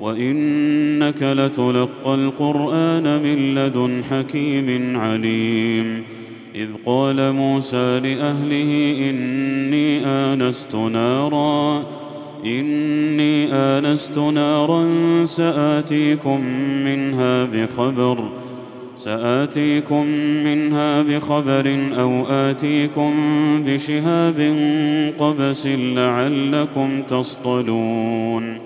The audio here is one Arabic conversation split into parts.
وإنك لتلقى القرآن من لدن حكيم عليم. إذ قال موسى لأهله إني آنست نارا إني آنست نارا سآتيكم منها بخبر سآتيكم منها بخبر أو آتيكم بشهاب قبس لعلكم تصطلون.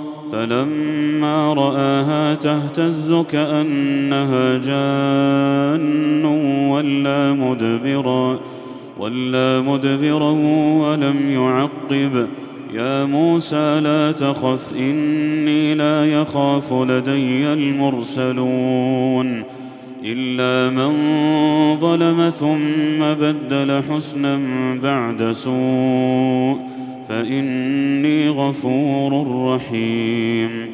فلما رآها تهتز كأنها جان ولا مدبرا ولا مدبرا ولم يعقب. يا موسى لا تخف إني لا يخاف لدي المرسلون. إلا من ظلم ثم بدل حسنا بعد سوء. فإني غفور رحيم.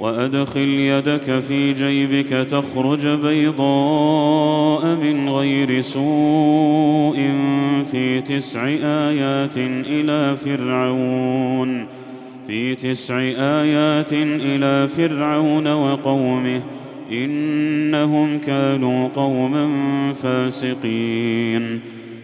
وأدخل يدك في جيبك تخرج بيضاء من غير سوء في تسع آيات إلى فرعون. في تسع آيات إلى فرعون وقومه. إنهم كانوا قوما فاسقين.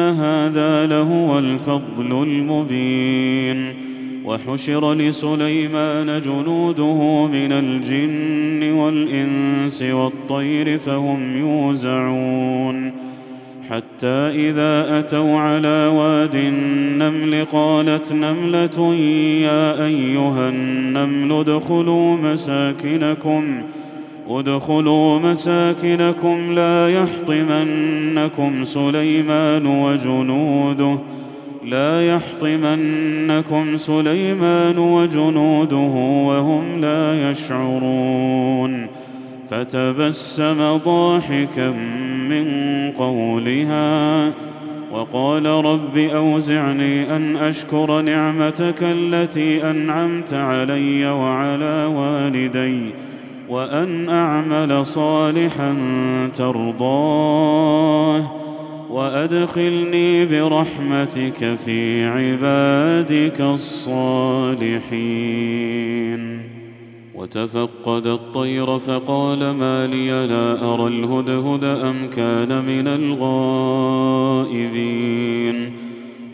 ان هذا لهو الفضل المبين وحشر لسليمان جنوده من الجن والانس والطير فهم يوزعون حتى اذا اتوا على واد النمل قالت نمله يا ايها النمل ادخلوا مساكنكم ادخلوا مساكنكم لا يحطمنكم سليمان وجنوده لا يحطمنكم سليمان وجنوده وهم لا يشعرون. فتبسم ضاحكا من قولها وقال رب أوزعني أن أشكر نعمتك التي أنعمت علي وعلى والدي وأن أعمل صالحا ترضاه وأدخلني برحمتك في عبادك الصالحين. وتفقد الطير فقال ما لي لا أرى الهدهد أم كان من الغائبين.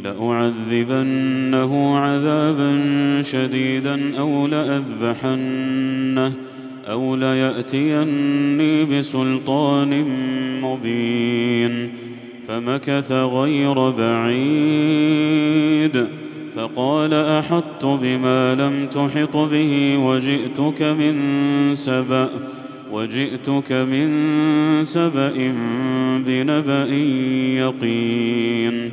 لأعذبنه عذابا شديدا أو لأذبحنه أو ليأتيني بسلطان مبين فمكث غير بعيد فقال أحطت بما لم تحط به وجئتك من سبأ وجئتك من سبأ بنبأ يقين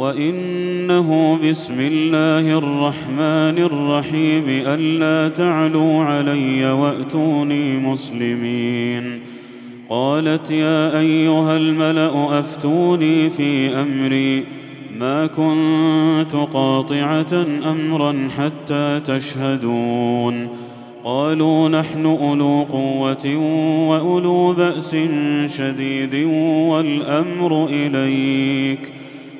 وإنه بسم الله الرحمن الرحيم ألا تعلوا علي وأتوني مسلمين. قالت يا أيها الملأ أفتوني في أمري. ما كنت قاطعة أمرا حتى تشهدون. قالوا نحن أولو قوة وأولو بأس شديد والأمر إليك.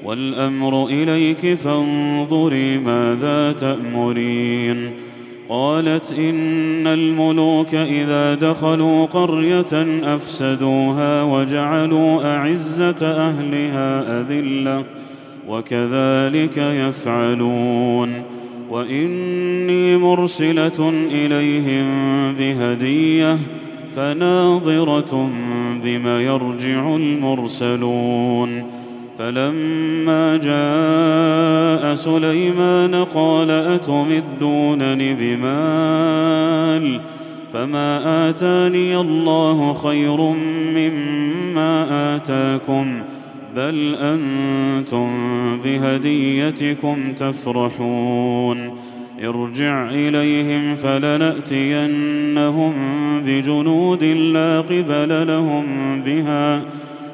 والأمر إليك فانظري ماذا تأمرين. قالت إن الملوك إذا دخلوا قرية أفسدوها وجعلوا أعزة أهلها أذلة وكذلك يفعلون. وإني مرسلة إليهم بهدية فناظرة بما يرجع المرسلون. فلما جاء سليمان قال أتمدونني بمال فما آتاني الله خير مما آتاكم بل أنتم بهديتكم تفرحون ارجع إليهم فلنأتينهم بجنود لا قبل لهم بها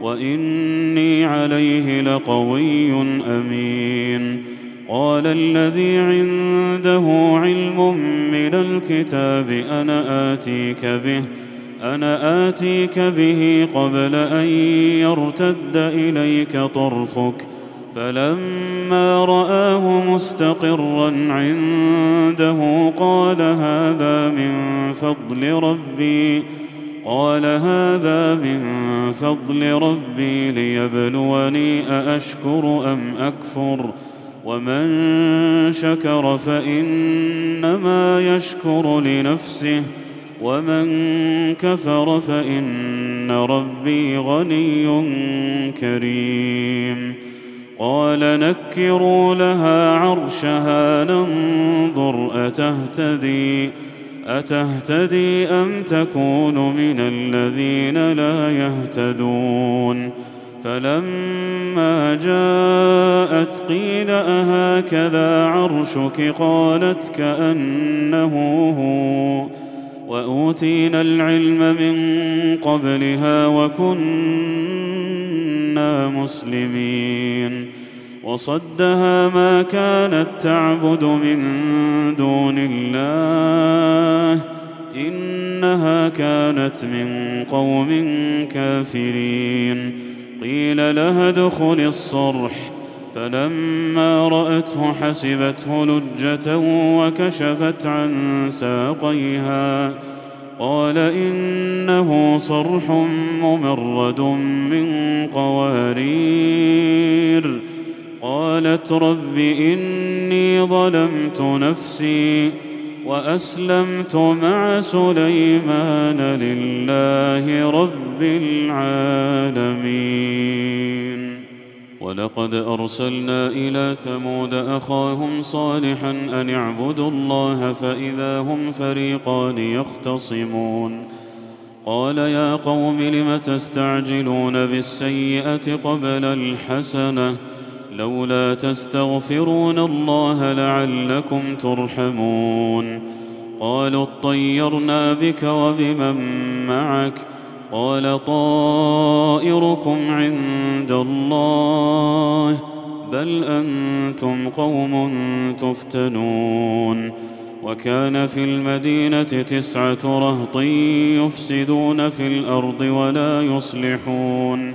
وإني عليه لقوي أمين. قال الذي عنده علم من الكتاب أنا آتيك به أنا آتيك به قبل أن يرتد إليك طرفك. فلما رآه مستقرا عنده قال هذا من فضل ربي. قال هذا من فضل ربي ليبلوني أأشكر أم أكفر ومن شكر فإنما يشكر لنفسه ومن كفر فإن ربي غني كريم قال نكروا لها عرشها ننظر أتهتدي أتهتدي أم تكون من الذين لا يهتدون؟ فلما جاءت قيل أهكذا عرشك؟ قالت كأنه هو. وأوتينا العلم من قبلها وكنا مسلمين. وصدها ما كانت تعبد من دون الله إنها كانت من قوم كافرين. قيل لها ادخل الصرح. فلما رأته حسبته لجة وكشفت عن ساقيها. قال إنه صرح ممرد من قوارير. قالت رب إني ظلمت نفسي وأسلمت مع سليمان لله رب العالمين. ولقد أرسلنا إلى ثمود أخاهم صالحا أن اعبدوا الله فإذا هم فريقان يختصمون. قال يا قوم لم تستعجلون بالسيئة قبل الحسنة؟ لولا تستغفرون الله لعلكم ترحمون. قالوا اطيرنا بك وبمن معك. قال طائركم عند الله. بل أنتم قوم تفتنون. وكان في المدينة تسعة رهط يفسدون في الأرض ولا يصلحون.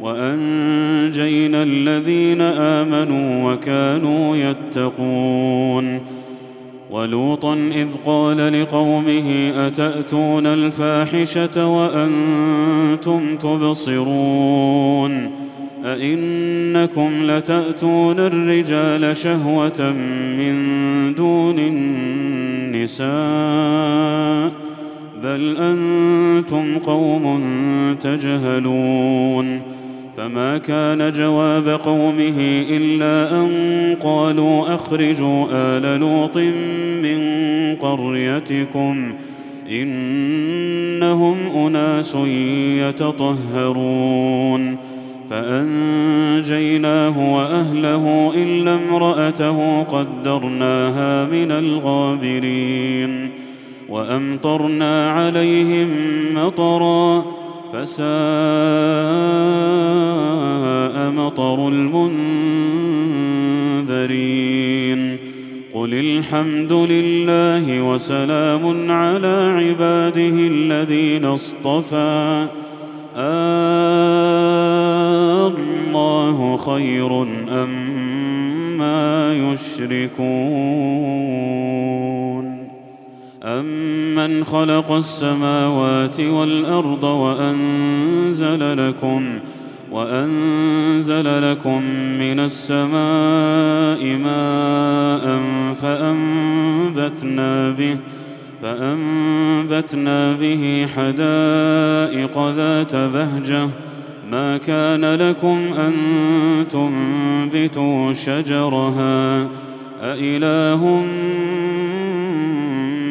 وأنجينا الذين آمنوا وكانوا يتقون. ولوطا إذ قال لقومه أتأتون الفاحشة وأنتم تبصرون؟ أئنكم لتأتون الرجال شهوة من دون النساء؟ بل أنتم قوم تجهلون. فما كان جواب قومه إلا أن قالوا أخرجوا آل لوط من قريتكم إنهم أناس يتطهرون فأنجيناه وأهله إلا امرأته قدرناها من الغابرين وأمطرنا عليهم مطرا فساء مطر المنذرين. قل الحمد لله وسلام على عباده الذين اصطفى. الله خير أم ما يشركون. أمن خلق السماوات والأرض وأنزل لكم وأنزل لكم من السماء ماء فأنبتنا به فأنبتنا به حدائق ذات بهجة ما كان لكم أن تنبتوا شجرها أإله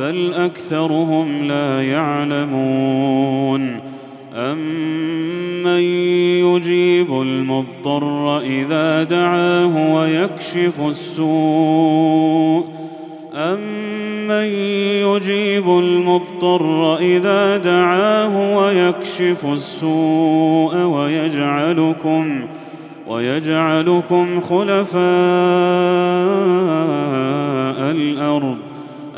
بل أكثرهم لا يعلمون. امن يجيب المضطر إذا دعاه ويكشف السوء؟ أمن يجيب المضطر إذا دعاه ويكشف السوء ويجعلكم ويجعلكم خلفاء الأرض؟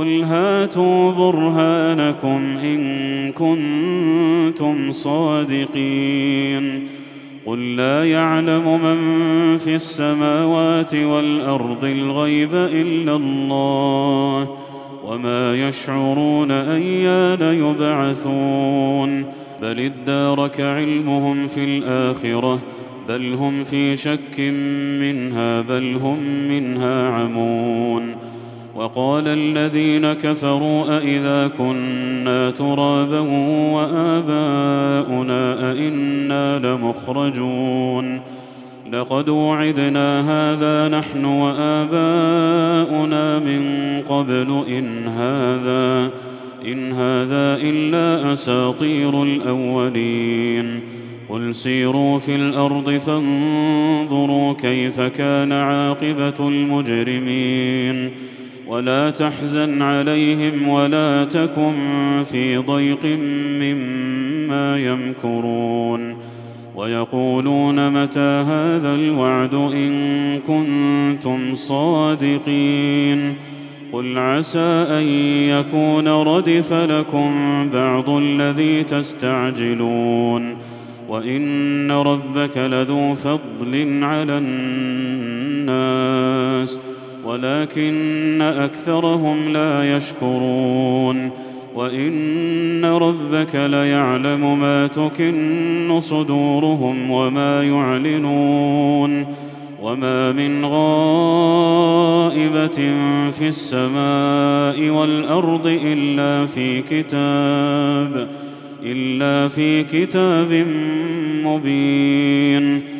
قل هاتوا برهانكم إن كنتم صادقين قل لا يعلم من في السماوات والأرض الغيب إلا الله وما يشعرون أيان يبعثون بل ادارك علمهم في الآخرة بل هم في شك منها بل هم منها عمون وقال الذين كفروا أإذا كنا ترابا وآباؤنا أئنا لمخرجون لقد وعدنا هذا نحن وآباؤنا من قبل إن هذا إن هذا إلا أساطير الأولين قل سيروا في الأرض فانظروا كيف كان عاقبة المجرمين ولا تحزن عليهم ولا تكن في ضيق مما يمكرون ويقولون متى هذا الوعد إن كنتم صادقين قل عسى أن يكون ردف لكم بعض الذي تستعجلون وإن ربك لذو فضل على الناس ولكن أكثرهم لا يشكرون وإن ربك ليعلم ما تكن صدورهم وما يعلنون وما من غائبة في السماء والأرض إلا في كتاب إلا في كتاب مبين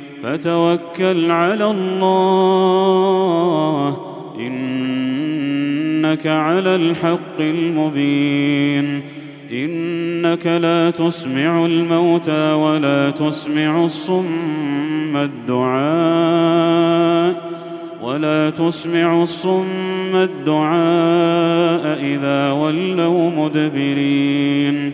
فتوكل على الله إنك على الحق المبين إنك لا تسمع الموتى ولا تسمع الصم الدعاء ولا تسمع الصم الدعاء إذا ولوا مدبرين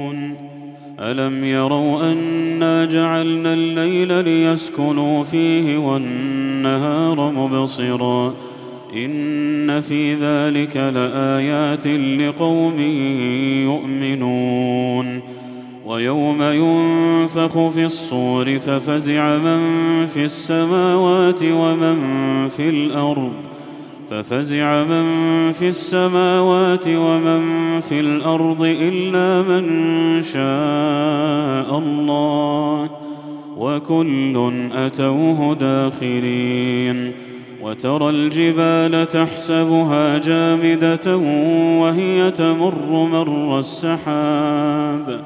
ألم يروا أنا جعلنا الليل ليسكنوا فيه والنهار مبصرا إن في ذلك لآيات لقوم يؤمنون ويوم ينفخ في الصور ففزع من في السماوات ومن في الأرض ففزع من في السماوات ومن في الأرض إلا من شاء الله وكل أتوه داخرين وترى الجبال تحسبها جامدة وهي تمر مر السحاب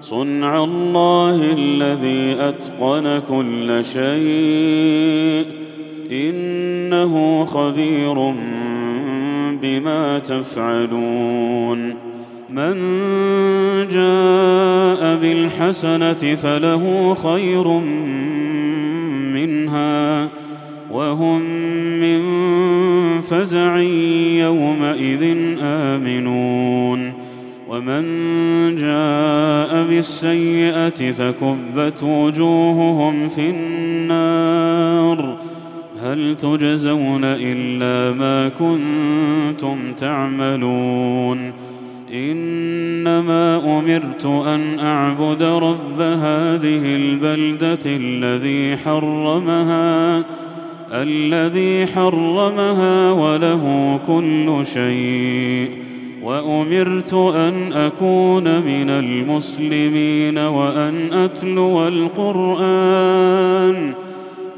صنع الله الذي أتقن كل شيء إنه خبير بما تفعلون. من جاء بالحسنة فله خير منها وهم من فزع يومئذ آمنون. ومن جاء بالسيئة فكبت وجوههم في النار. هل تجزون إلا ما كنتم تعملون؟ إنما أمرت أن أعبد رب هذه البلدة الذي حرمها الذي حرمها وله كل شيء وأمرت أن أكون من المسلمين وأن أتلو القرآن.